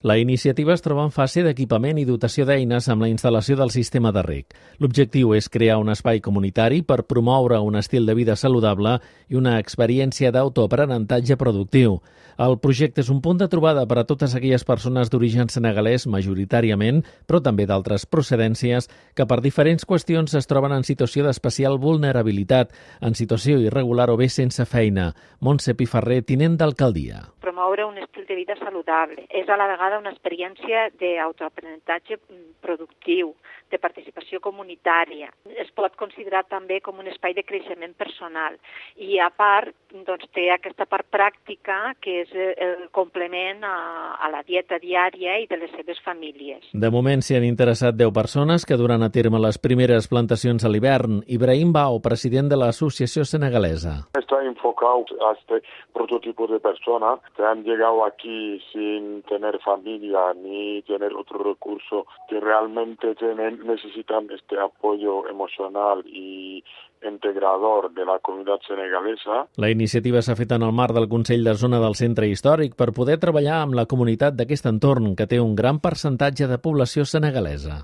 La iniciativa es troba en fase d'equipament i dotació d'eines amb la instal·lació del sistema de rec. L'objectiu és crear un espai comunitari per promoure un estil de vida saludable i una experiència d'autoaprenentatge productiu. El projecte és un punt de trobada per a totes aquelles persones d'origen senegalès, majoritàriament, però també d'altres procedències, que per diferents qüestions es troben en situació d'especial vulnerabilitat, en situació irregular o bé sense feina. Montse Piferrer, tinent d'alcaldia promoure un estil de vida saludable. És a la vegada una experiència d'autoaprenentatge productiu, de participació comunitària. Es pot considerar també com un espai de creixement personal. I a part, doncs, té aquesta part pràctica que és el complement a, a la dieta diària i de les seves famílies. De moment s'hi han interessat 10 persones que duran a terme les primeres plantacions a l'hivern. Ibrahim Bao, president de l'Associació Senegalesa. Está enfocado a este prototipo de persona que han llegado aquí sin tener familia ni tener otro recurso, que realmente tienen, necesitan este apoyo emocional y integrador de la comunitat senegalesa. La iniciativa s'ha fet en el marc del Consell de Zona del Centre Històric per poder treballar amb la comunitat d'aquest entorn, que té un gran percentatge de població senegalesa.